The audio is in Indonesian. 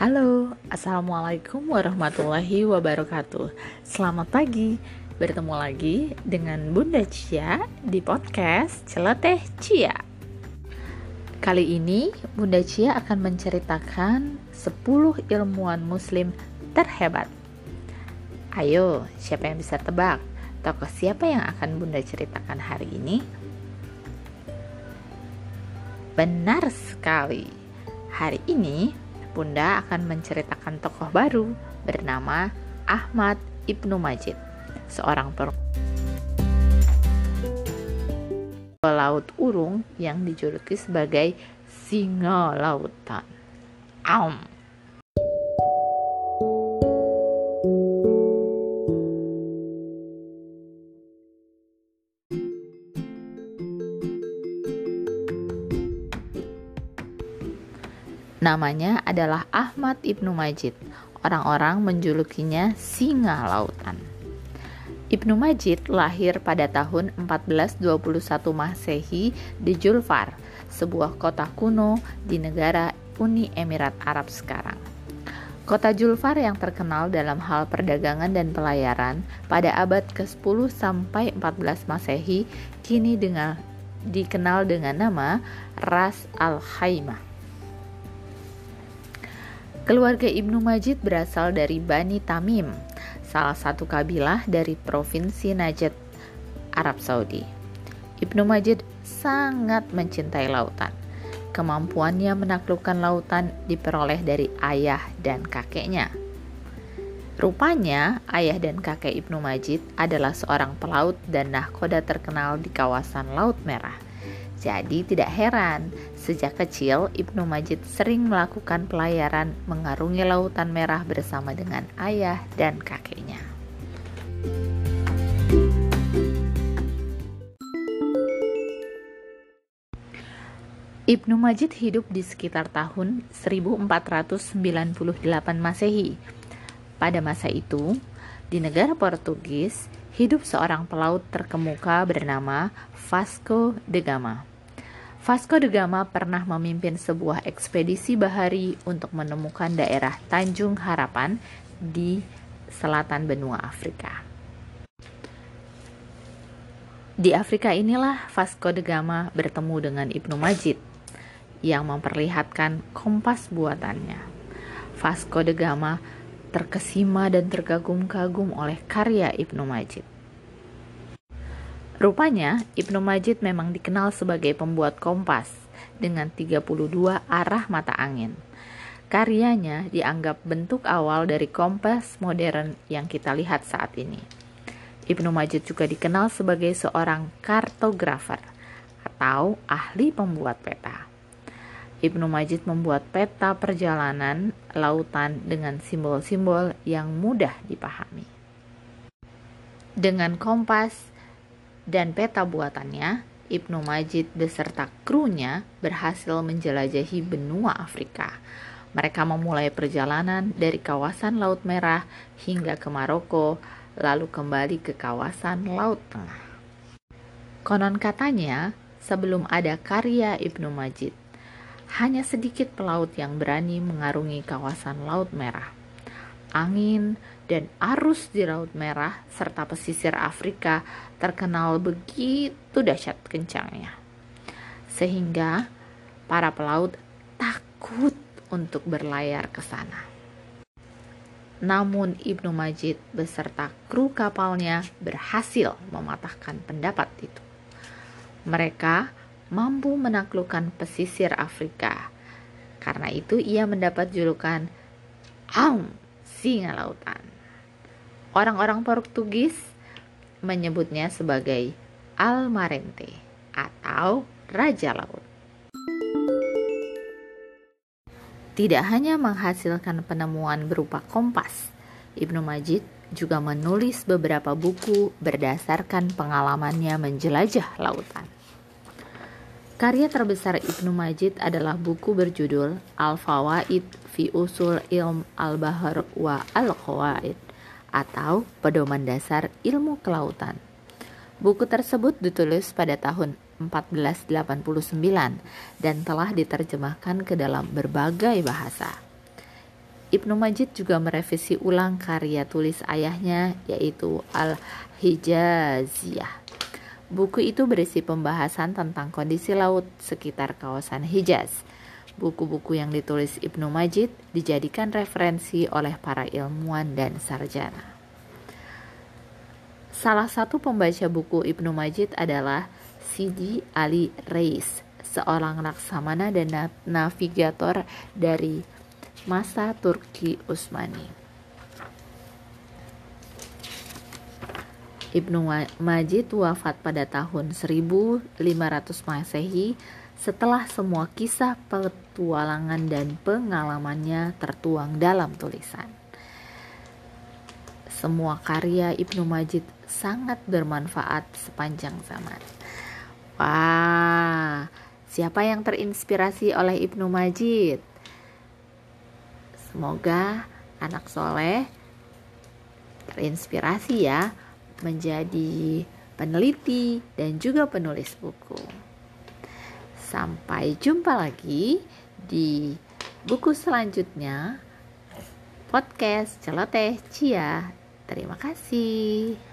Halo, Assalamualaikum warahmatullahi wabarakatuh Selamat pagi, bertemu lagi dengan Bunda Cia di podcast Celeteh Cia Kali ini Bunda Cia akan menceritakan 10 ilmuwan muslim terhebat Ayo, siapa yang bisa tebak? Tokoh siapa yang akan Bunda ceritakan hari ini? Benar sekali. Hari ini Bunda akan menceritakan tokoh baru bernama Ahmad Ibnu Majid, seorang pelaut urung yang dijuluki sebagai singa lautan. Aum. Namanya adalah Ahmad Ibnu Majid. Orang-orang menjulukinya singa lautan. Ibnu Majid lahir pada tahun 1421 Masehi di Julfar, sebuah kota kuno di negara Uni Emirat Arab sekarang. Kota Julfar yang terkenal dalam hal perdagangan dan pelayaran pada abad ke-10 sampai 14 Masehi kini dengan dikenal dengan nama Ras Al-Khaimah. Keluarga Ibnu Majid berasal dari Bani Tamim, salah satu kabilah dari provinsi Najd, Arab Saudi. Ibnu Majid sangat mencintai lautan. Kemampuannya menaklukkan lautan diperoleh dari ayah dan kakeknya. Rupanya, ayah dan kakek Ibnu Majid adalah seorang pelaut dan nahkoda terkenal di kawasan Laut Merah – jadi tidak heran, sejak kecil Ibnu Majid sering melakukan pelayaran mengarungi lautan merah bersama dengan ayah dan kakeknya. Ibnu Majid hidup di sekitar tahun 1498 Masehi. Pada masa itu, di negara Portugis, hidup seorang pelaut terkemuka bernama Vasco da Gama. Vasco da Gama pernah memimpin sebuah ekspedisi bahari untuk menemukan daerah Tanjung Harapan di selatan benua Afrika. Di Afrika inilah Vasco da Gama bertemu dengan Ibnu Majid yang memperlihatkan kompas buatannya. Vasco da Gama terkesima dan terkagum-kagum oleh karya Ibnu Majid. Rupanya, Ibnu Majid memang dikenal sebagai pembuat kompas dengan 32 arah mata angin. Karyanya dianggap bentuk awal dari kompas modern yang kita lihat saat ini. Ibnu Majid juga dikenal sebagai seorang kartografer atau ahli pembuat peta. Ibnu Majid membuat peta perjalanan lautan dengan simbol-simbol yang mudah dipahami. Dengan kompas, dan peta buatannya, Ibnu Majid beserta krunya berhasil menjelajahi benua Afrika. Mereka memulai perjalanan dari kawasan Laut Merah hingga ke Maroko, lalu kembali ke kawasan Laut Tengah. Konon katanya, sebelum ada karya Ibnu Majid, hanya sedikit pelaut yang berani mengarungi kawasan Laut Merah. Angin dan arus di Laut Merah serta pesisir Afrika terkenal begitu dahsyat kencangnya. Sehingga para pelaut takut untuk berlayar ke sana. Namun Ibnu Majid beserta kru kapalnya berhasil mematahkan pendapat itu. Mereka mampu menaklukkan pesisir Afrika. Karena itu ia mendapat julukan Aum, singa lautan. Orang-orang Portugis menyebutnya sebagai Almarente atau Raja Laut. Tidak hanya menghasilkan penemuan berupa kompas, Ibnu Majid juga menulis beberapa buku berdasarkan pengalamannya menjelajah lautan. Karya terbesar Ibnu Majid adalah buku berjudul Al-Fawaid fi Usul Ilm Al-Bahr wa Al-Qawaid atau Pedoman Dasar Ilmu Kelautan. Buku tersebut ditulis pada tahun 1489 dan telah diterjemahkan ke dalam berbagai bahasa. Ibnu Majid juga merevisi ulang karya tulis ayahnya yaitu Al-Hijaziyah. Buku itu berisi pembahasan tentang kondisi laut sekitar kawasan Hijaz. Buku-buku yang ditulis Ibnu Majid dijadikan referensi oleh para ilmuwan dan sarjana. Salah satu pembaca buku Ibnu Majid adalah Sidi Ali Reis, seorang laksamana dan navigator dari masa Turki Utsmani. Ibnu Majid wafat pada tahun 1500 Masehi setelah semua kisah petualangan dan pengalamannya tertuang dalam tulisan. Semua karya Ibnu Majid sangat bermanfaat sepanjang zaman. Wah, siapa yang terinspirasi oleh Ibnu Majid? Semoga anak soleh terinspirasi ya menjadi peneliti dan juga penulis buku. Sampai jumpa lagi di buku selanjutnya podcast Celoteh Cia. Terima kasih.